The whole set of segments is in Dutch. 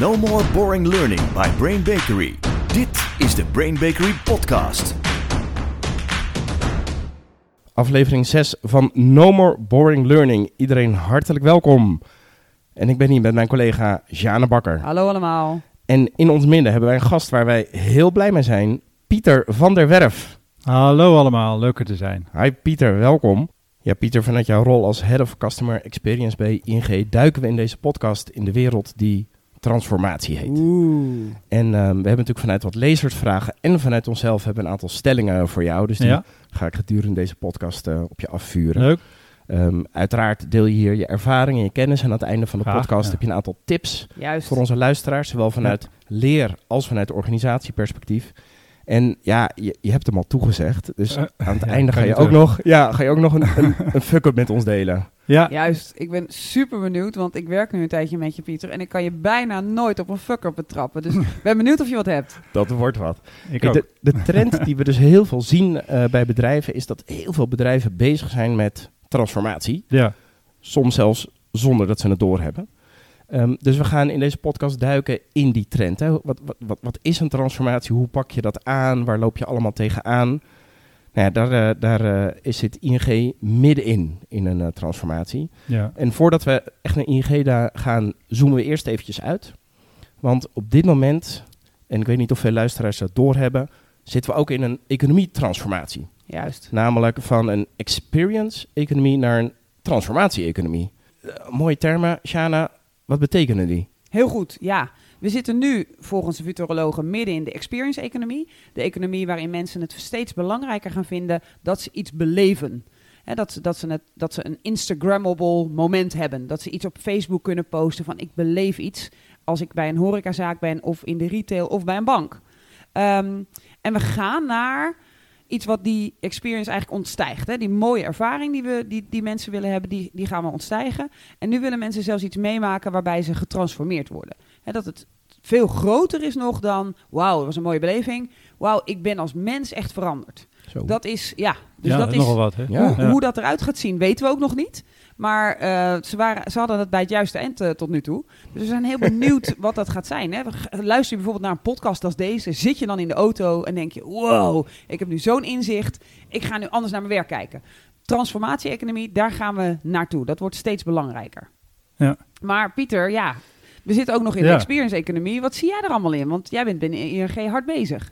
No more boring learning by Brain Bakery. Dit is de Brain Bakery podcast. Aflevering 6 van No More Boring Learning. Iedereen hartelijk welkom. En ik ben hier met mijn collega Jane Bakker. Hallo allemaal. En in ons midden hebben wij een gast waar wij heel blij mee zijn. Pieter van der Werf. Hallo allemaal, leuk er te zijn. Hi Pieter, welkom. Ja Pieter, vanuit jouw rol als Head of Customer Experience bij ING duiken we in deze podcast in de wereld die transformatie heet. Oeh. En ehm, we hebben natuurlijk vanuit wat lezersvragen en vanuit onszelf hebben we een aantal stellingen voor jou. Dus die Ja. ga ik gedurende deze podcast eh, op je afvuren. Leuk. Ehm, uiteraard deel je hier je ervaring en je kennis. En aan het einde van de Graag, podcast ja. heb je een aantal tips Juist. voor onze luisteraars. Zowel vanuit leer als vanuit organisatieperspectief. En ja, je, je hebt hem al toegezegd. Dus Eh, aan het ja, einde ga je, je ook nog, ja, ga je ook nog een, een, een fuck-up met ons delen. Ja, Juist. Ik ben super benieuwd, want ik werk nu een tijdje met je, Pieter. En ik kan je bijna nooit op een fucker betrappen. Dus ik ben benieuwd of je wat hebt. Dat wordt wat. ik Kijk, ook. de, de trend die we dus heel veel zien eh, bij bedrijven... is dat heel veel bedrijven bezig zijn met transformatie. Ja, Soms zelfs zonder dat ze het doorhebben. Ehm, dus we gaan in deze podcast duiken in die trend. Hè. Wat, wat, wat, wat is een transformatie? Hoe pak je dat aan? Waar loop je allemaal tegenaan? Nou ja, daar, eh, daar eh, is het ING middenin in een eh, transformatie. ja. En voordat we echt naar ING daar gaan, zoomen we eerst eventjes uit. Want op dit moment, en ik weet niet of veel luisteraars dat doorhebben, zitten we ook in een economietransformatie. Juist. Namelijk van een experience-economie naar een transformatie-economie. Mooie termen, Shana, wat betekenen die? Heel goed, ja. We zitten nu volgens de futurologen midden in de experience-economie. De economie waarin mensen het steeds belangrijker gaan vinden dat ze iets beleven. Hè, dat, ze- dat, ze dat ze een Instagrammable moment hebben. Dat ze iets op Facebook kunnen posten van ik beleef iets als ik bij een horecazaak ben of in de retail of bij een bank. Ehm, en we gaan naar iets wat die experience eigenlijk ontstijgt. Hè? Die mooie ervaring die, we, die, die mensen willen hebben, die, die gaan we ontstijgen. En nu willen mensen zelfs iets meemaken waarbij ze getransformeerd worden. Hè, dat het veel groter is nog dan, wauw, dat was een mooie beleving. Wauw, ik ben als mens echt veranderd. Zo. Dat is, ja, dus ja, dat is, nogal wat. Hè? Ja. hoe, Ja. hoe dat eruit gaat zien, weten we ook nog niet. Maar eh, ze, waren, ze hadden het bij het juiste eind eh, tot nu toe. Dus we zijn heel benieuwd wat dat gaat zijn. Hè. Luister je bijvoorbeeld naar een podcast als deze. Zit je dan in de auto en denk je... Wow, ik heb nu zo'n inzicht. Ik ga nu anders naar mijn werk kijken. Transformatie-economie, daar gaan we naartoe. Dat wordt steeds belangrijker. Ja. Maar Pieter, ja... We zitten ook nog in de experience-economie. Wat zie jij er allemaal in? Want jij bent binnen ING hard bezig.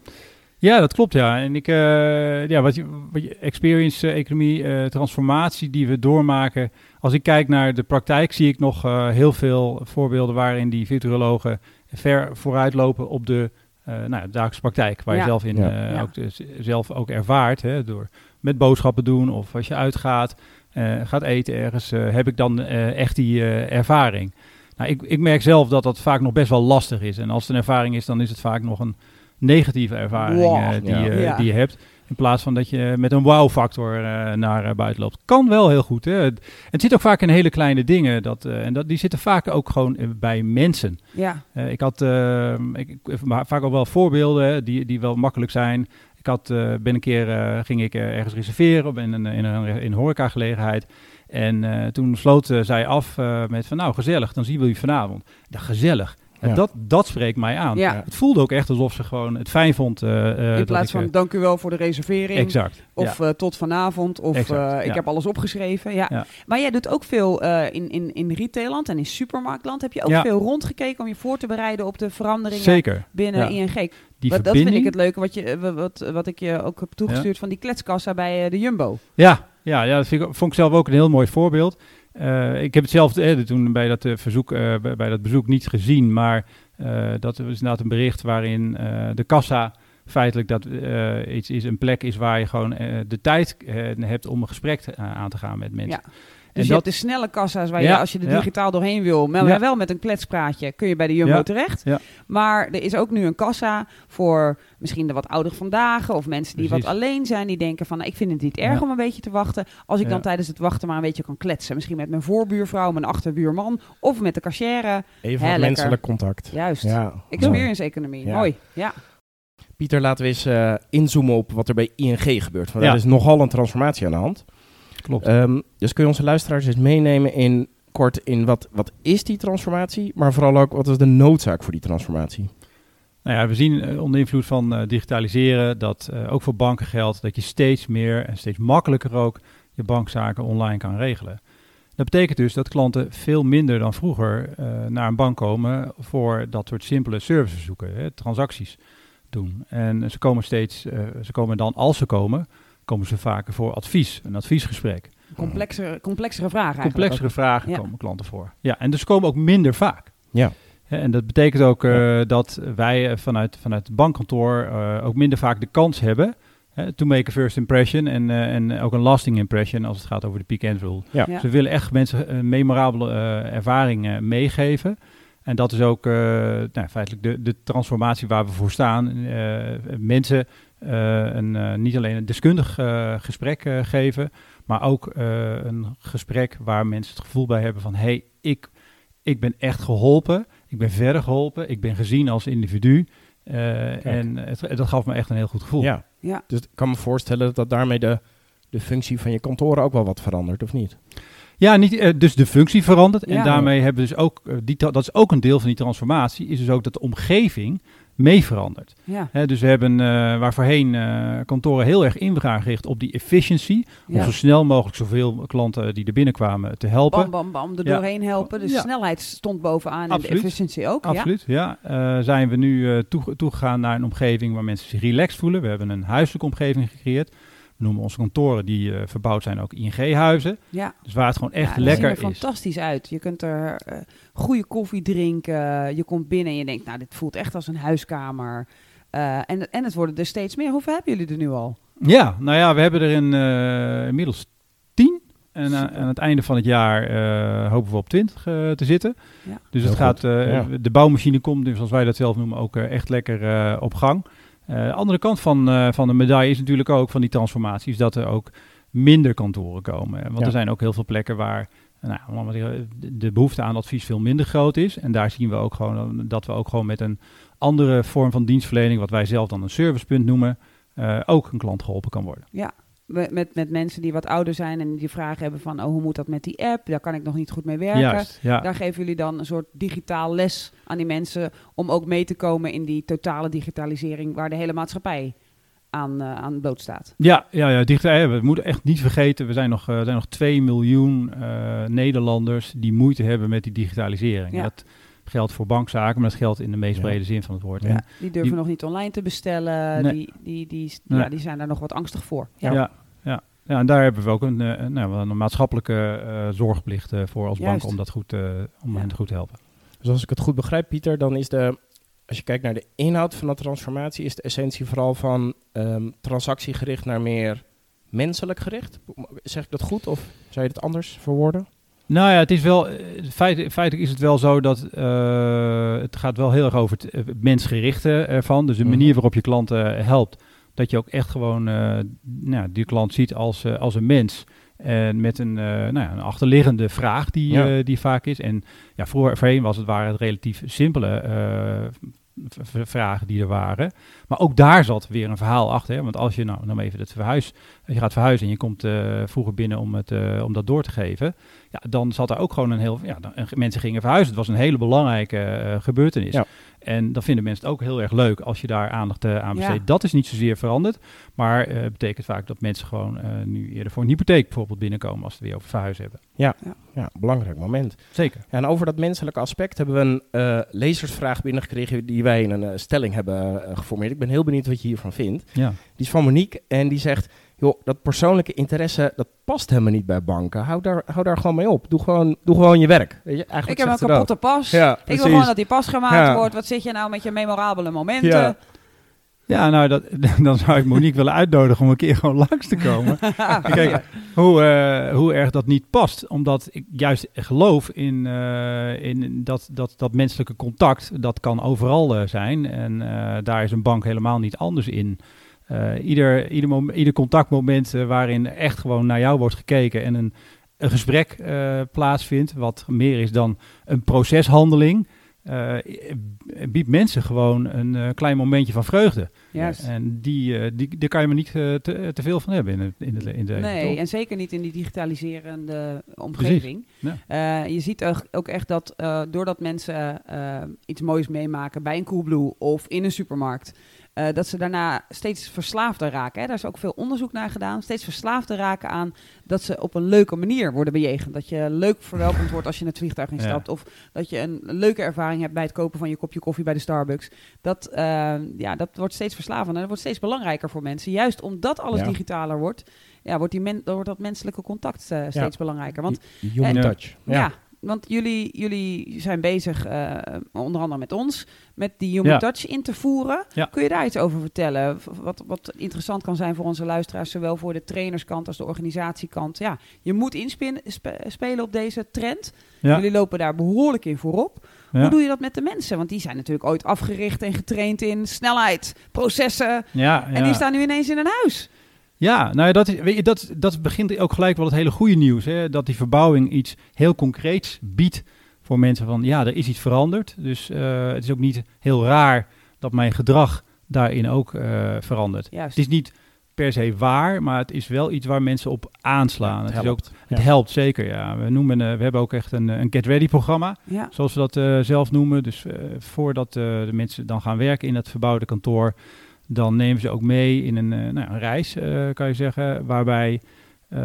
Ja, dat klopt, ja. En ik, eh, ja, wat je, wat je experience, eh, economie, eh, transformatie die we doormaken. Als ik kijk naar de praktijk, zie ik nog eh, heel veel voorbeelden waarin die futurologen ver vooruit lopen op de eh nou, ja, dagelijkse praktijk. Waar Ja. je zelf, in, Ja. eh, Ja. ook, dus zelf ook ervaart. Hè, door met boodschappen doen of als je uitgaat, eh, gaat eten ergens, eh, heb ik dan eh, echt die eh, ervaring. Nou, ik, ik merk zelf dat dat vaak nog best wel lastig is. En als het een ervaring is, dan is het vaak nog een negatieve ervaring Wow. eh, die, Ja. je- Ja. die je hebt. In plaats van dat je met een wow-factor eh, naar eh, buiten loopt. Kan wel heel goed. Hè? Het, het zit ook vaak in hele kleine dingen. Dat, en dat, die zitten vaak ook gewoon bij mensen. Ja, ik had eh, ik, vaak ook wel voorbeelden die, die wel makkelijk zijn. Ik had, ben een keer ging ik ergens reserveren op in een, in een, in een horecagelegenheid. En toen sloot zij af met van nou gezellig, dan zien we u vanavond. Ja, gezellig. Ja, Ja. Dat, dat spreekt mij aan. Ja. Het voelde ook echt alsof ze gewoon het fijn vond. eh, eh, in plaats ik, van eh, dank u wel voor de reservering. exact. Of ja. eh, tot vanavond. Of Exact, eh, ik ja. heb alles opgeschreven. Ja. Ja. Maar jij doet ook veel eh, in, in, in retailland en in supermarktland. Heb je ook Ja. veel rondgekeken om je voor te bereiden op de veranderingen Zeker. binnen Ja. ING? Die Wat, dat vind ik het leuke wat, je, wat, wat ik je ook heb toegestuurd van die kletskassa bij de Jumbo. Ja, ja, ja dat vind ik, vond ik zelf ook een heel mooi voorbeeld. Eh, ik heb het zelf eh, toen bij dat, eh, verzoek, bij, dat bezoek niet gezien, maar dat is inderdaad een bericht waarin de kassa feitelijk dat iets is, een plek is waar je gewoon de tijd hebt om een gesprek aan te gaan met mensen. En Dus je dat, hebt de snelle kassa's waar Ja, je, als je er ja. digitaal doorheen wil, maar Ja. wel met een kletspraatje, kun je bij de Jumbo Ja, terecht. ja. Maar er is ook nu een kassa voor misschien de wat oudere vandaag of mensen die Precies. wat alleen zijn, die denken van, nou, ik vind het niet erg Ja. om een beetje te wachten. Als ik dan tijdens het wachten maar een beetje kan kletsen. Misschien met mijn voorbuurvrouw, mijn achterbuurman of met de cashier. Even Hè, menselijk contact. Juist. Ja. Experience economie. Ja. Mooi. Ja. Pieter, laten we eens eh, inzoomen op wat er bij ING gebeurt. Want Ja. er is nogal een transformatie aan de hand. Klopt. Ehm, dus kun je onze luisteraars eens meenemen in kort in wat, wat is die transformatie, maar vooral ook wat is de noodzaak voor die transformatie? Nou ja, we zien eh, onder invloed van eh, digitaliseren dat eh, ook voor banken geldt dat je steeds meer en steeds makkelijker ook je bankzaken online kan regelen. Dat betekent dus dat klanten veel minder dan vroeger naar een bank komen voor dat soort simpele serviceverzoeken, hè, transacties doen. En ze komen steeds, ze komen dan als ze komen, komen ze vaker voor advies, een adviesgesprek. Complexere, complexere vragen Complexere vragen komen klanten voor. Ja, en dus komen ook minder vaak. Ja. En dat betekent ook uh, dat wij eh, vanuit, vanuit het bankkantoor uh, ook minder vaak de kans hebben uh, to make a first impression en, en ook een lasting impression als het gaat over de peak end rule. Ja. Dus we willen echt mensen een memorabele ervaring meegeven. En dat is ook nou, feitelijk de, de transformatie waar we voor staan. mensen een, niet alleen een deskundig gesprek geven, maar ook een gesprek waar mensen het gevoel bij hebben van hé, hey, ik, ik ben echt geholpen. Ik ben verder geholpen. Ik ben gezien als individu. Uh, en het, dat gaf me echt een heel goed gevoel. Ja. ja. Dus ik kan me voorstellen dat daarmee de, de functie van je kantoren ook wel wat verandert, of niet? Ja, niet, dus de functie verandert. En daarmee hebben we dus ook, die, dat is ook een deel van die transformatie, is dus ook dat de omgeving mee verandert. Ja. dus we hebben uh, waar voorheen uh, kantoren heel erg in gericht op die efficiency. Om zo snel mogelijk zoveel klanten die er binnenkwamen te helpen. Bam, bam, bam, er doorheen helpen. De snelheid stond bovenaan Absoluut. en de efficiëntie ook. Absoluut, ja. Uh, zijn we nu toegegaan naar een omgeving waar mensen zich relaxed voelen. We hebben een huiselijke omgeving gecreëerd noemen onze kantoren die uh, verbouwd zijn ook ING-huizen. Ja. Dus waar het gewoon echt ja, lekker is. Het ziet er fantastisch uit. Je kunt er uh, goede koffie drinken. Je komt binnen en je denkt, nou, dit voelt echt als een huiskamer. Uh, en, en het worden er steeds meer. Hoeveel hebben jullie er nu al? Ja, nou ja, we hebben er in, inmiddels tien. En aan het einde van het jaar hopen we op 20 te zitten. Ja. Dus het gaat, ja. de bouwmachine komt, dus zoals wij dat zelf noemen, ook echt lekker op gang. Uh, de andere kant van, uh, van de medaille is natuurlijk ook van die transformaties dat er ook minder kantoren komen. Want ja. er zijn ook heel veel plekken waar nou, de behoefte aan advies veel minder groot is. En daar zien we ook gewoon dat we ook gewoon met een andere vorm van dienstverlening, wat wij zelf dan een servicepunt noemen, uh, ook een klant geholpen kan worden. Ja, met, met mensen die wat ouder zijn en die vragen hebben van, oh, hoe moet dat met die app? Daar kan ik nog niet goed mee werken. Juist, ja. Daar geven jullie dan een soort digitaal les aan die mensen om ook mee te komen in die totale digitalisering waar de hele maatschappij aan, uh, aan blootstaat. Ja, ja, ja digitaal, we moeten echt niet vergeten, we zijn nog, uh, er zijn nog 2 miljoen uh, Nederlanders die moeite hebben met die digitalisering. Ja. Dat geldt voor bankzaken, maar dat geldt in de meest brede zin van het woord. Ja. En die durven die, nog niet online te bestellen, nee. die, die, die, nee. ja, die zijn daar nog wat angstig voor. Ja, ja. ja. ja en daar hebben we ook een, uh, nou, een maatschappelijke uh, zorgplicht uh, voor als Juist. bank om, dat goed, om hen goed te helpen. Dus als ik het goed begrijp, Pieter, dan is de, als je kijkt naar de inhoud van de transformatie, is de essentie vooral van um, transactiegericht naar meer menselijk gericht. Zeg ik dat goed of zou je het anders verwoorden? Nou ja, het is wel, feit, feitelijk is het wel zo dat uh, het gaat wel heel erg over het, het mensgerichte ervan. Dus de manier mm-hmm. waarop je klanten helpt, dat je ook echt gewoon uh, nou, die klant ziet als, uh, als een mens. En met een, nou ja, een achterliggende vraag die, ja. die vaak is. En ja, voor, voorheen was het, waren het relatief simpele vragen die er waren. Maar ook daar zat weer een verhaal achter. Hè? Want als je nou, nou even het verhuis, je gaat verhuizen en je komt vroeger binnen om, het, om dat door te geven. Ja, dan zat er ook gewoon een heel. Ja, dan, mensen gingen verhuizen. Het was een hele belangrijke uh, gebeurtenis. Ja. En dan vinden mensen het ook heel erg leuk als je daar aandacht aan besteedt. Ja. Dat is niet zozeer veranderd. Maar het betekent vaak dat mensen gewoon nu eerder voor een hypotheek bijvoorbeeld binnenkomen als we het weer over verhuizen hebben. Ja, ja. ja belangrijk moment. Zeker. Ja, en over dat menselijke aspect hebben we een uh, lezersvraag binnengekregen die wij in een uh, stelling hebben uh, geformeerd. Ik ben heel benieuwd wat je hiervan vindt. Ja. Die is van Monique en die zegt, joh, dat persoonlijke interesse, dat past helemaal niet bij banken. Hou daar, hou daar gewoon mee op. Doe gewoon, doe gewoon je werk. Weet je, ik heb een kapotte pas. Ja, ik wil gewoon dat die pas gemaakt ja. wordt. Wat zit je nou met je memorabele momenten? Ja. Ja, nou, dat, dan zou ik Monique willen uitnodigen om een keer gewoon langs te komen. Kijk, hoe, uh, hoe erg dat niet past. Omdat ik juist geloof in, uh, in dat, dat, dat menselijke contact, dat kan overal uh, zijn. En daar is een bank helemaal niet anders in. Ieder, ieder, moment, ieder contactmoment waarin echt gewoon naar jou wordt gekeken en een, een gesprek plaatsvindt, wat meer is dan een proceshandeling... eh, biedt mensen gewoon een eh, klein momentje van vreugde. Juist. En die, eh, die, daar kan je maar niet eh, te, te veel van hebben in het, in het, in leven, Nee, en zeker niet in die digitaliserende omgeving. Ja. Eh, je ziet ook- echt dat eh, doordat mensen eh, iets moois meemaken bij een Coolblue of in een supermarkt, eh, dat ze daarna steeds verslaafder raken. Hè. Daar is ook veel onderzoek naar gedaan. Steeds verslaafder raken aan dat ze op een leuke manier worden bejegend. Dat je leuk verwelkomd wordt als je in het vliegtuig instapt. Of dat je een leuke ervaring hebt bij het kopen van je kopje koffie bij de Starbucks. Dat, eh, ja, dat wordt steeds verslavender. Dat wordt steeds belangrijker voor mensen. Juist omdat alles Ja. digitaler wordt, ja, wordt, die men, wordt dat menselijke contact eh, steeds belangrijker. Want Human En- touch. ja. Want jullie, jullie zijn bezig, eh, onder andere met ons, met die human Ja. touch in te voeren. Ja. Kun je daar iets over vertellen? Wat, wat interessant kan zijn voor onze luisteraars, zowel voor de trainerskant als de organisatiekant. Ja, je moet inspelen op deze trend. Ja, Jullie lopen daar behoorlijk in voorop. Hoe doe je dat met de mensen? Want die zijn natuurlijk ooit afgericht en getraind in snelheid, processen. ja, En die staan nu ineens in een huis. Ja, nou ja, dat, is, weet je, dat, dat begint ook gelijk wel het hele goede nieuws. Hè? Dat die verbouwing iets heel concreets biedt voor mensen van ja, er is iets veranderd. Dus eh, het is ook niet heel raar dat mijn gedrag daarin ook eh, verandert. Juist. Het is niet per se waar, maar het is wel iets waar mensen op aanslaan. Het het, is ook, helpt. het Ja. helpt zeker, ja. We, noemen, eh, we hebben ook echt een, een Get Ready programma Ja. zoals we dat zelf noemen. Dus voordat de mensen dan gaan werken in het verbouwde kantoor, dan nemen ze ook mee in een, eh, nou, een reis, eh, kan je zeggen, waarbij eh,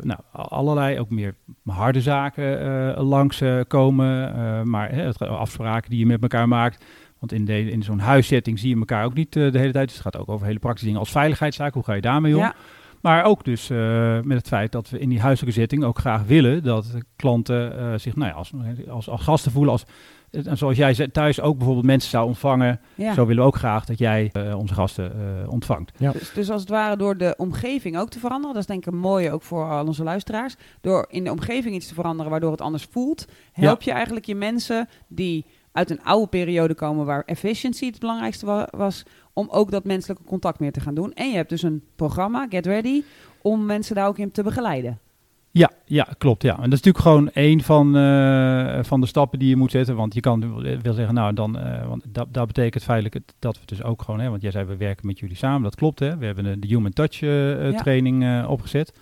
nou, allerlei ook meer harde zaken langs komen, maar hè, afspraken die je met elkaar maakt. Want in, de, in zo'n huissetting zie je elkaar ook niet de hele tijd. Dus het gaat ook over hele praktische dingen als veiligheidszaken. Hoe ga je daarmee om? Ja. Maar ook dus met het feit dat we in die huiselijke setting ook graag willen dat klanten zich nou ja, als, als, als gasten voelen. Als, en zoals jij thuis ook bijvoorbeeld mensen zou ontvangen. Ja. Zo willen we ook graag dat jij eh, onze gasten eh, ontvangt. Dus, dus als het ware door de omgeving ook te veranderen, dat is denk ik een mooie ook voor al onze luisteraars. Door in de omgeving iets te veranderen waardoor het anders voelt, help je eigenlijk je mensen die uit een oude periode komen waar efficiency het belangrijkste wa- was, om ook dat menselijke contact meer te gaan doen. En je hebt dus een programma, Get Ready, om mensen daar ook in te begeleiden. Ja, ja, klopt. Ja. En dat is natuurlijk gewoon één van, eh, van de stappen die je moet zetten. Want je kan wil zeggen, nou dan, eh, want dat, dat betekent feitelijk dat we dus ook gewoon, hè, want jij zei we werken met jullie samen, dat klopt. Hè. We hebben de, Human Touch eh, eh, Ja. training eh, opgezet.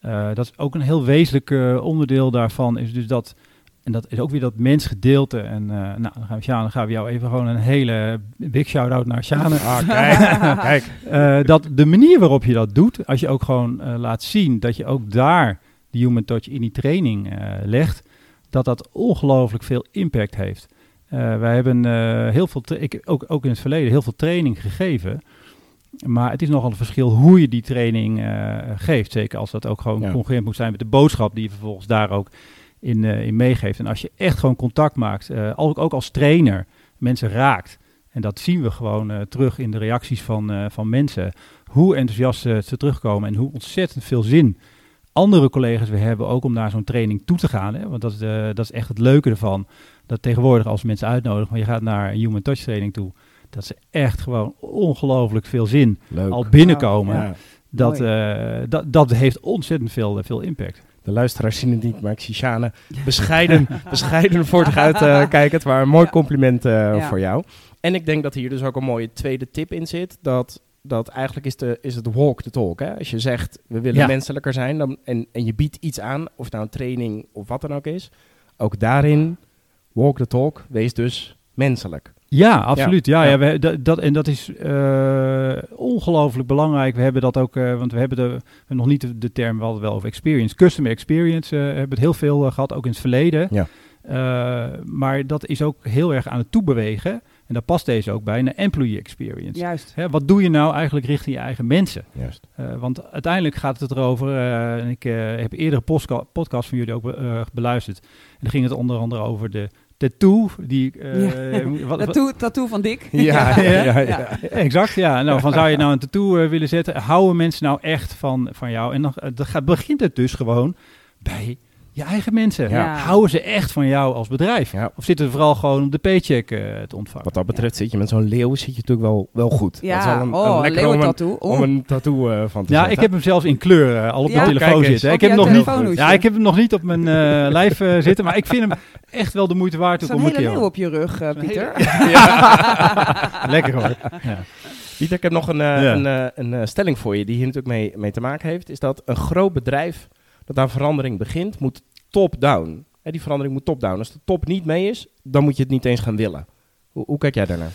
Eh, dat is ook een heel wezenlijk eh, onderdeel daarvan, is dus dat, en dat is ook weer dat mensgedeelte. En eh, nou, dan gaan we, Sjane, dan gaan we jou even gewoon een hele big shout-out naar Sjane. Ah, kijk. kijk. Eh, dat de manier waarop je dat doet, als je ook gewoon eh, laat zien dat je ook daar die human touch in die training eh, legt, dat dat ongelooflijk veel impact heeft. Eh, wij hebben eh, heel veel, ik, ook, ook in het verleden, heel veel training gegeven. Maar het is nogal een verschil hoe je die training geeft. Zeker als dat ook gewoon Ja. congruent moet zijn met de boodschap die je vervolgens daar ook in, in meegeeft. En als je echt gewoon contact maakt, eh, ook, ook als trainer, mensen raakt. En dat zien we gewoon terug in de reacties van, van mensen. Hoe enthousiast ze terugkomen en hoe ontzettend veel zin andere collega's weer hebben ook om naar zo'n training toe te gaan. Hè? Want dat is, de, dat is echt het leuke ervan. Dat tegenwoordig als mensen uitnodigen, maar je gaat naar een human touch training toe. Dat ze echt gewoon ongelooflijk veel zin Leuk. al binnenkomen. Ja. Dat, eh, dat, dat heeft ontzettend veel, veel impact. De luisteraars zien het niet, maar ik zie Sjane bescheiden, bescheiden voor zich uit eh, kijken. Het waren een mooi Ja. compliment eh, Ja. voor jou. En ik denk dat hier dus ook een mooie tweede tip in zit. Dat, dat eigenlijk is, de, is het walk the talk. Hè? Als je zegt, we willen Ja. menselijker zijn dan, en, en je biedt iets aan, of het nou een training of wat dan ook is. Ook daarin, walk the talk, wees dus menselijk. Ja, absoluut. Ja, Ja. ja. we, dat, dat, en dat is eh, ongelooflijk belangrijk. We hebben dat ook, eh, want we hebben, de, nog niet de, de term, we hadden het wel over experience. Customer experience eh, hebben het heel veel eh, gehad, ook in het verleden. Ja. Maar dat is ook heel erg aan het toebewegen. En daar past deze ook bij, een employee experience. Juist. Hè, wat doe je nou eigenlijk richting je eigen mensen? Juist. Eh, want uiteindelijk gaat het erover, eh, en ik eh, heb eerdere podcast van jullie ook be- eh, beluisterd. En dan ging het onder andere over de tattoo. Die, eh, Ja. wat- wat- Tattoo, tattoo van Dick. Ja, ja, ja. Ja. Exact, ja. Nou, van zou je nou een tattoo willen zetten? Houden mensen nou echt van, van jou? En dan, gaat, begint het dus gewoon bij je eigen mensen. Ja. Houden ze echt van jou als bedrijf? Ja. Of zitten ze vooral gewoon op de paycheck eh, te ontvangen? Wat dat betreft zit je met zo'n leeuw zit je natuurlijk wel, wel goed. Dat is Ja, wel een, oh, een lekker om een, om een tattoo eh, van te Ja, zetten. ik heb hem zelfs in kleur eh, al op Ja? mijn telefoon eens. zitten. Op Ik heb, hem nog niet, ja, ik heb hem nog niet op mijn eh, lijf zitten, maar ik vind hem echt wel de moeite waard. Er om een een hele keer. leeuw op je rug, Pieter. Lekker hoor. Ja. Pieter, ik heb nog een, Ja. een, een stelling voor je die hier natuurlijk mee, mee te maken heeft. Is dat een groot bedrijf dat aan verandering begint, moet top-down. Die verandering moet top-down. Als de top niet mee is, dan moet je het niet eens gaan willen. Hoe, hoe kijk jij daarnaar?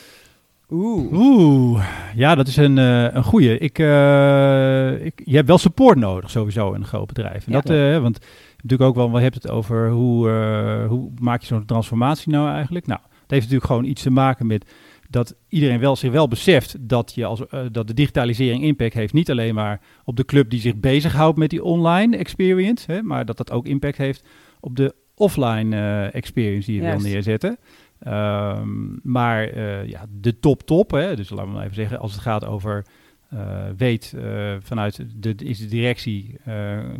Oeh. Oeh, ja, dat is een, eh een goeie. Ik, eh, ik, je hebt wel support nodig sowieso in een groot bedrijf. En Ja. dat, eh, want natuurlijk ook wel, we hebben het over hoe, eh, hoe maak je zo'n transformatie nou eigenlijk? Nou, het heeft natuurlijk gewoon iets te maken met dat iedereen wel, zich wel beseft dat, je als, eh, dat de digitalisering impact heeft. Niet alleen maar op de club die zich bezighoudt met die online experience, hè, maar dat dat ook impact heeft op de offline eh, experience die je Juist. wil neerzetten. Ehm, maar eh, ja, de top top, hè, dus laten we maar even zeggen, als het gaat over weet vanuit de, is de directie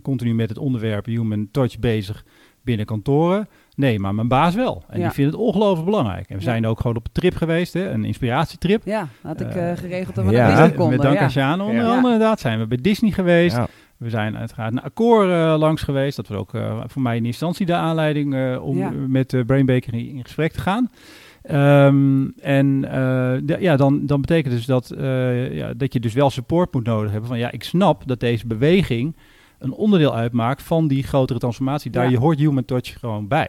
continu met het onderwerp human touch bezig binnen kantoren. Nee, maar mijn baas wel. En Ja. die vindt het ongelooflijk belangrijk. En we Ja. zijn ook gewoon op een trip geweest, hè, een inspiratietrip. Ja, had ik Eh, eh, geregeld dat we ja, naar Disney konden. met Dank ja. aan Sjaan onder Ja. andere inderdaad. Zijn we bij Disney geweest. Ja. We zijn uiteraard naar Accor eh, langs geweest. Dat was ook eh, voor mij in instantie de aanleiding eh, om Ja. met de Brain Bakery in gesprek te gaan. Ehm, en eh, ja, dan, dan betekent dus dat, eh, ja, dat je dus wel support moet nodig hebben. Van ja, ik snap dat deze beweging een onderdeel uitmaakt van die grotere transformatie. Daar Ja. je hoort human touch gewoon bij.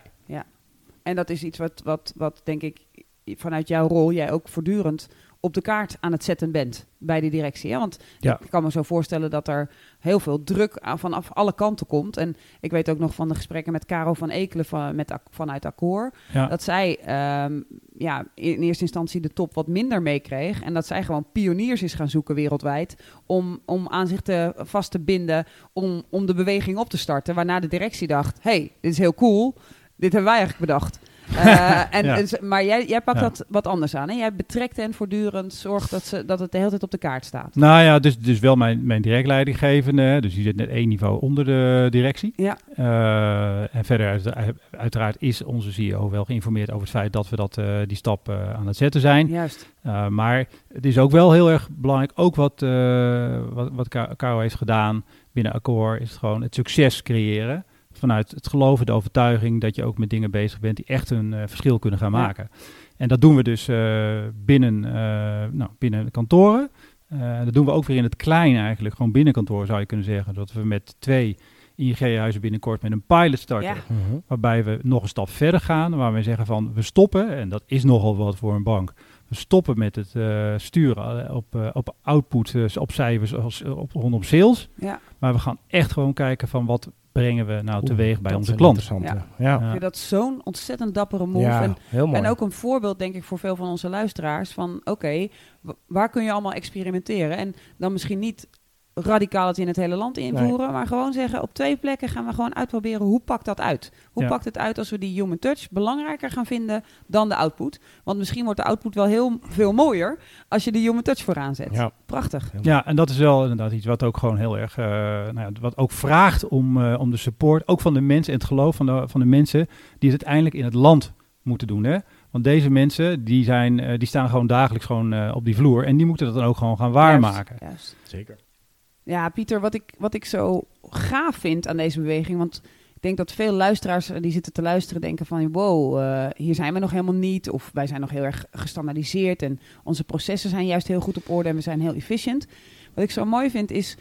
En dat is iets wat, wat, wat denk ik vanuit jouw rol jij ook voortdurend op de kaart aan het zetten bent bij de directie. Hè? Want Ja. ik kan me zo voorstellen dat er heel veel druk vanaf alle kanten komt. En ik weet ook nog van de gesprekken met Caro van Ekelen van, met, vanuit Accor. Ja. Dat zij ehm, ja, in eerste instantie de top wat minder meekreeg. En dat zij gewoon pioniers is gaan zoeken wereldwijd. Om, om aan zich te, vast te binden. Om, om de beweging op te starten. Waarna de directie dacht: hey, dit is heel cool. Dit hebben wij eigenlijk bedacht. Eh, en, Ja. en maar jij, jij pakt Ja. dat wat anders aan. Hè? Jij betrekt hen voortdurend, zorgt dat, ze, dat het de hele tijd op de kaart staat. Nou ja, dus, dus wel mijn, mijn direct leidinggevende. Dus die zit net één niveau onder de directie. Ja. Eh, en verder, uit- uiteraard, is onze CEO wel geïnformeerd over het feit dat we dat, eh, die stap eh, aan het zetten zijn. Juist. Uh, maar het is ook wel heel erg belangrijk, ook wat, uh, wat, wat Caro heeft gedaan binnen Accor, is het gewoon het succes creëren. Vanuit het geloven, de overtuiging dat je ook met dingen bezig bent die echt een uh, verschil kunnen gaan Ja. maken. En dat doen we dus uh, binnen, uh, nou, binnen de kantoren. Uh, dat doen we ook weer in het klein eigenlijk, gewoon binnen kantoor zou je kunnen zeggen. Dat we met twee ING-huizen binnenkort met een pilot starten. Ja. Mhm. Waarbij we nog een stap verder gaan. Waar we zeggen van we stoppen. En dat is nogal wat voor een bank. We stoppen met het uh, sturen op, uh, op output, uh, op cijfers, als, op, rondom sales. Ja. Maar we gaan echt gewoon kijken van wat brengen we nou teweeg bij onze klanten. Ja. Ja. Ik vind dat zo'n ontzettend dappere move. Ja, en, heel mooi. en ook een voorbeeld, denk ik, voor veel van onze luisteraars. Van oké, wa- waar kun je allemaal experimenteren? En dan misschien niet radicaal het in het hele land invoeren. Maar gewoon zeggen, op twee plekken gaan we gewoon uitproberen. Hoe pakt dat uit? Hoe Ja. pakt het uit als we die human touch belangrijker gaan vinden dan de output? Want misschien wordt de output wel heel veel mooier als je de human touch vooraan zet. Ja. Prachtig. Ja, en dat is wel inderdaad iets wat ook gewoon heel erg, eh, nou ja, wat ook vraagt om, eh, om de support, ook van de mensen en het geloof van de, van de mensen die het uiteindelijk in het land moeten doen. Hè? Want deze mensen, die, zijn, eh, die staan gewoon dagelijks gewoon eh, op die vloer en die moeten dat dan ook gewoon gaan waarmaken. Juist, juist. Zeker. Ja, Pieter, wat ik, wat ik zo gaaf vind aan deze beweging, want ik denk dat veel luisteraars die zitten te luisteren denken van wow, eh, hier zijn we nog helemaal niet, of wij zijn nog heel erg gestandaardiseerd en onze processen zijn juist heel goed op orde en we zijn heel efficient. Wat ik zo mooi vind is,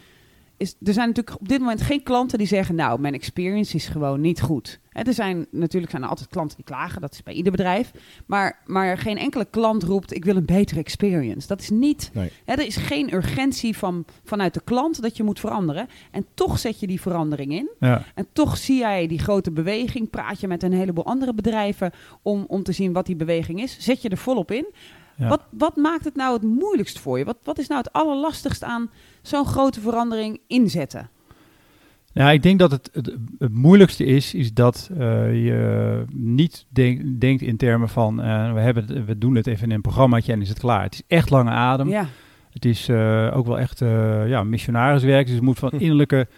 is er zijn natuurlijk op dit moment geen klanten die zeggen nou, mijn experience is gewoon niet goed. Hè, er zijn natuurlijk zijn er altijd klanten die klagen, dat is bij ieder bedrijf, maar, maar geen enkele klant roept ik wil een betere experience. Dat is niet Nee. Er is geen urgentie van, vanuit de klant dat je moet veranderen. En toch zet je die verandering in. Ja. En toch zie jij die grote beweging. Praat je met een heleboel andere bedrijven om, om te zien wat die beweging is. Zet je er volop in. Ja. Wat, wat maakt het nou het moeilijkst voor je? Wat, wat is nou het allerlastigst aan zo'n grote verandering inzetten? Ja, ik denk dat het, het, het moeilijkste is, is dat eh, je niet denk- denkt in termen van eh, we, hebben het, we doen het even in een programmaatje en is het klaar. Het is echt lange adem. Ja, Het is eh, ook wel echt ja, missionariswerk. Dus het moet van innerlijke,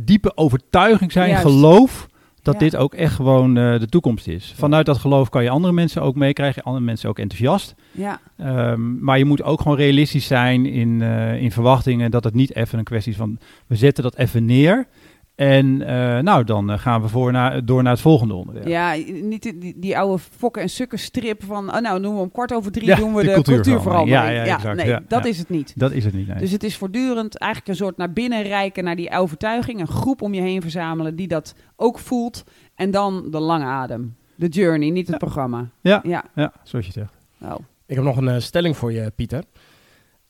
diepe overtuiging zijn, Juist. geloof dat Ja. dit ook echt gewoon eh, de toekomst is. Vanuit dat geloof kan je andere mensen ook meekrijgen, andere mensen ook enthousiast. Ja, Ehm, maar je moet ook gewoon realistisch zijn in, eh, in verwachtingen dat het niet even een kwestie is van we zetten dat even neer. En eh, nou, dan eh, gaan we voor naar, door naar het volgende onderwerp. ja niet die, die, oude fokken en sukken strip van, oh, nou doen we om kwart over drie Ja, doen we de de, cultuurverandering. Ja, ja, exact. nee, Ja, dat ja. is het niet. Dat is het niet. Nee. Dus het is voortdurend eigenlijk een soort naar binnen reiken naar die overtuiging. Een groep om je heen verzamelen die dat ook voelt. En dan de lange adem. De journey, niet het Ja. programma. ja, Ja, ja, zoals je zegt. oh. Ik heb nog een eh, stelling voor je, Pieter.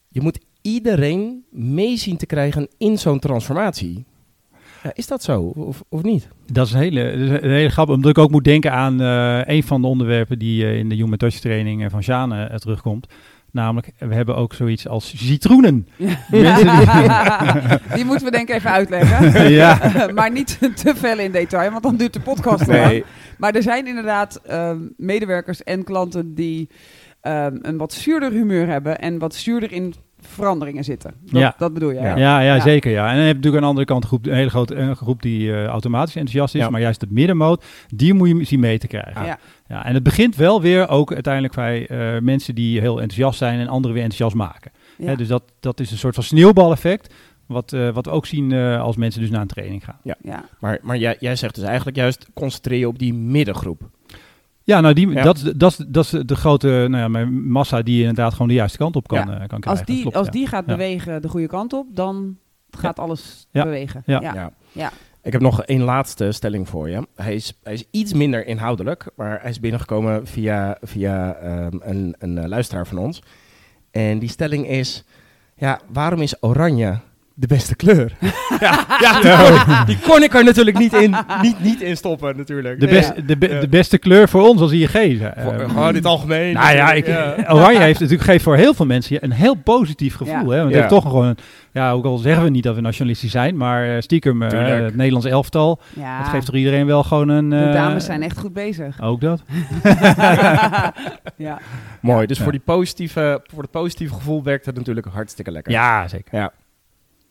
Je moet iedereen mee zien te krijgen in zo'n transformatie. Ja, is dat zo of, of niet? Dat is een hele, een hele grap, omdat ik ook moet denken aan eh, een van de onderwerpen die eh, in de Human Touch training eh, van Sjane terugkomt. Namelijk, we hebben ook zoiets als citroenen. Die- die moeten we denk ik even uitleggen. ja, maar niet te veel in detail, want dan duurt de podcast lang. Maar er zijn inderdaad ehm, medewerkers en klanten die ehm, een wat zuurder humeur hebben en wat zuurder in veranderingen zitten. Dat, Ja. dat bedoel je. Ja. Ja, ja, Ja. zeker. Ja. En dan heb je natuurlijk aan de andere kant een, groep, een hele grote een groep die eh, automatisch enthousiast is. Ja. Maar juist de middenmoot, die moet je zien mee te krijgen. Ja. Ja, en het begint wel weer ook uiteindelijk bij eh, mensen die heel enthousiast zijn en anderen weer enthousiast maken. Ja. Hè, dus dat, dat is een soort van sneeuwbaleffect. Wat, eh, wat we ook zien eh, als mensen dus naar een training gaan. Ja. Maar, maar jij, jij zegt dus eigenlijk juist concentreer je op die middengroep. Ja, nou, die, Ja. Dat, is de- dat, is, dat is de grote nou ja, mijn massa die inderdaad gewoon de juiste kant op kan, Ja. eh, kan krijgen. Als die, klopt, als ja. die gaat Ja. bewegen de goede kant op, dan gaat alles Ja. bewegen. Ja. Ja. Ja. Ik heb nog één laatste stelling voor je. Hij is, hij is iets minder inhoudelijk, maar hij is binnengekomen via, via ehm, een, een eh, luisteraar van ons. En die stelling is, ja, waarom is oranje de beste kleur? ja, ja, die, kon, die kon ik er natuurlijk niet in, niet, niet in stoppen natuurlijk. De, Nee, best, de, be- Ja. de beste kleur voor ons als ING. Voor- gewoon in het algemeen. Nou ja, ik, Oranje heeft natuurlijk geeft voor heel veel mensen een heel positief gevoel. Ja. Hè? Want het Ja. heeft toch gewoon, ja, ook al zeggen we niet dat we nationalistisch zijn, maar eh, stiekem eh, het Nederlands elftal, Ja. dat geeft toch iedereen wel gewoon een. de eh, dames zijn echt goed bezig. Ook dat. ja. Mooi, dus Ja. voor, die positieve, voor het positieve gevoel werkt het natuurlijk hartstikke lekker. Ja, zeker. Ja.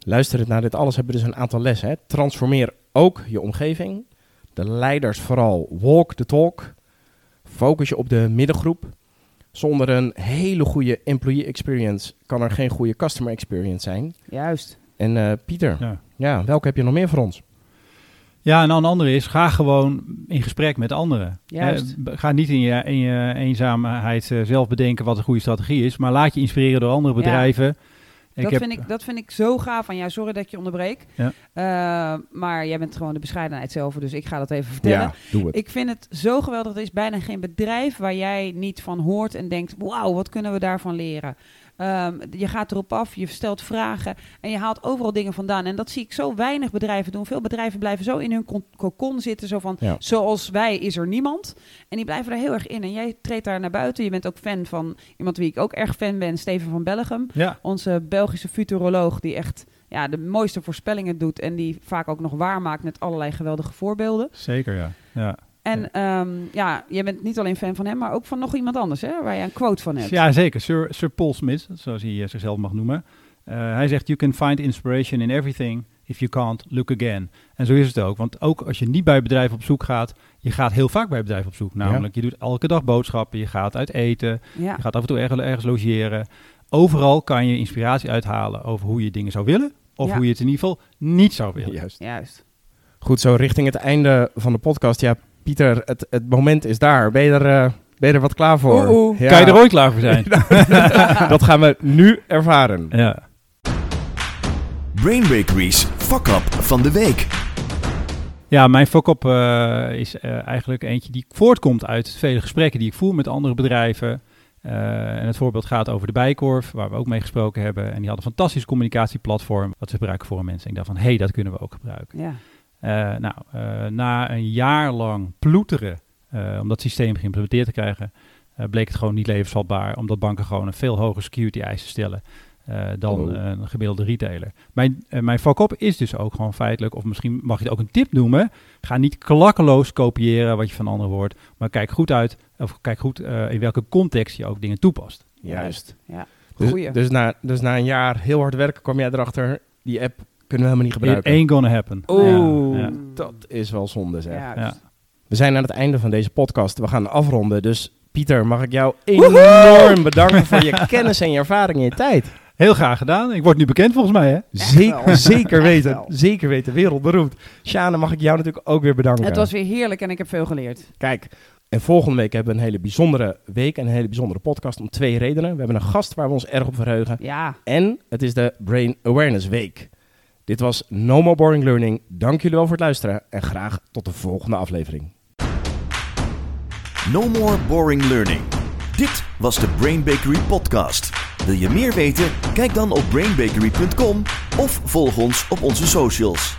Luisterend naar dit alles hebben we dus een aantal lessen. Hè. Transformeer ook je omgeving. De leiders vooral walk the talk. Focus je op de middengroep. Zonder een hele goede employee experience kan er geen goede customer experience zijn. Juist. En eh, Pieter, ja. Ja. welke heb je nog meer voor ons? Ja, en dan een andere is, ga gewoon in gesprek met anderen. Juist. Eh, ga niet in je, in je eenzaamheid eh, zelf bedenken wat een goede strategie is, maar laat je inspireren door andere Ja. bedrijven. Dat, heb- vind ik, dat vind ik zo gaaf van jou. Sorry dat ik je onderbreek. Ja. Eh, maar jij bent gewoon de bescheidenheid zelf, dus ik ga dat even vertellen. doe het. Ik vind het zo geweldig. Er is bijna geen bedrijf waar jij niet van hoort en denkt: wauw, wat kunnen we daarvan leren? Ehm, je gaat erop af, je stelt vragen en je haalt overal dingen vandaan. En dat zie ik zo weinig bedrijven doen. Veel bedrijven blijven zo in hun con- cocon zitten. Zo van: Ja. zoals wij is er niemand. En die blijven er heel erg in. En jij treedt daar naar buiten. Je bent ook fan van iemand wie ik ook erg fan ben, Steven van Bellegem. Ja, Onze Belgische futuroloog die echt ja, de mooiste voorspellingen doet. En die vaak ook nog waarmaakt met allerlei geweldige voorbeelden. zeker ja. ja. En ja. ja, jij bent niet alleen fan van hem, maar ook van nog iemand anders, hè, waar je een quote van hebt. Ja, zeker. Sir, Sir Paul Smith, zoals hij eh, zichzelf mag noemen. Eh, hij zegt, you can find inspiration in everything. If you can't, look again. En zo is het ook. Want ook als je niet bij bedrijven op zoek gaat, je gaat heel vaak bij bedrijven op zoek. Namelijk, je doet elke dag boodschappen, je gaat uit eten, Ja, je gaat af en toe ergens, ergens logeren. Overal kan je inspiratie uithalen over hoe je dingen zou willen. Of Ja. hoe je het in ieder geval niet zou willen. Juist. juist. Goed, zo richting het einde van de podcast. Ja, Pieter, het, het moment is daar. Ben je er, eh, ben je er wat klaar voor? Oeh, oeh. Ja. Kan je er ooit klaar voor zijn? Dat gaan we nu ervaren. ja. Brain Bakery's Fuck Up van de week. Ja, mijn fuck-up eh, is eh, eigenlijk eentje die voortkomt uit vele gesprekken die ik voer met andere bedrijven. Eh, en het voorbeeld gaat over de Bijkorf, waar we ook mee gesproken hebben. En die hadden een fantastisch communicatieplatform wat ze gebruiken voor mensen. En ik dacht van, hé, hey, dat kunnen we ook gebruiken. Ja, nou, eh, na een jaar lang ploeteren eh, om dat systeem geïmplementeerd te krijgen, eh, bleek het gewoon niet levensvatbaar, omdat banken gewoon een veel hogere security eisen stellen eh, dan Oh. eh, een gemiddelde retailer. Mijn, eh, mijn fuck-up is dus ook gewoon feitelijk, of misschien mag je het ook een tip noemen, ga niet klakkeloos kopiëren wat je van anderen hoort, maar kijk goed uit, of kijk goed eh, in welke context je ook dingen toepast. Juist. ja. Dus, Goeie. dus, na, dus na een jaar heel hard werken kwam jij erachter, die app Kunnen we helemaal niet It gebruiken. ain't gonna happen. Oeh, Ja, ja. dat is wel zonde zeg. Ja, Ja. We zijn aan het einde van deze podcast. We gaan afronden. Dus Pieter, mag ik jou enorm bedanken voor je kennis en je ervaring en je tijd. Heel graag gedaan. Ik word nu bekend volgens mij, hè? Zeker, zeker weten. Zeker weten. Wereldberoemd. Sjane, mag ik jou natuurlijk ook weer bedanken. Het was weer heerlijk en ik heb veel geleerd. Kijk, en volgende week hebben we een hele bijzondere week en een hele bijzondere podcast om twee redenen. We hebben een gast waar we ons erg op verheugen. Ja, En het is de Brain Awareness Week. Dit was No More Boring Learning. Dank jullie wel voor het luisteren en graag tot de volgende aflevering. No more boring learning. Dit was de Brain Bakery podcast. Wil je meer weten? Kijk dan op brainbakery.com of volg ons op onze socials.